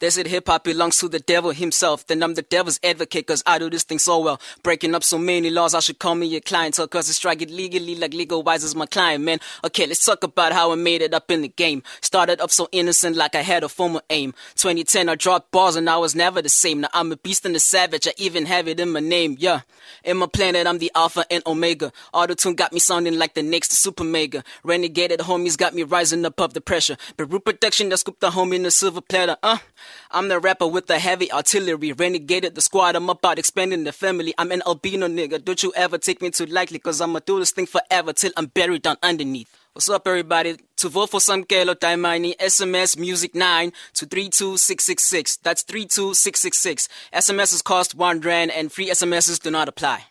They said hip hop belongs to the devil himself. Then I'm the devil's advocate cause I do this thing so well. Breaking up so many laws, I should call me a clientele cause I strike it legally like legal wise is my client, man. Okay, let's talk about how I made it up in the game. Started up so innocent like I had a former aim. 2010, I dropped balls and I was never the same. Now I'm a beast and a savage, I even have it in my name, yeah. In my planet, I'm the Alpha and Omega. Auto tune got me sounding like the next super mega. Renegaded homies got me rising above the pressure. Beru production, that scooped the homie in the silver platter, uh. I'm the rapper with the heavy artillery. Renegaded the squad, I'm about expanding the family. I'm an albino nigga. Don't you ever take me too lightly, cause I'ma do this thing forever till I'm buried down underneath. What's up, everybody? To vote for Samkelo Dayimani, SMS Music 9 to 32666. That's 32666. SMSs cost 1 Rand and free SMSs do not apply.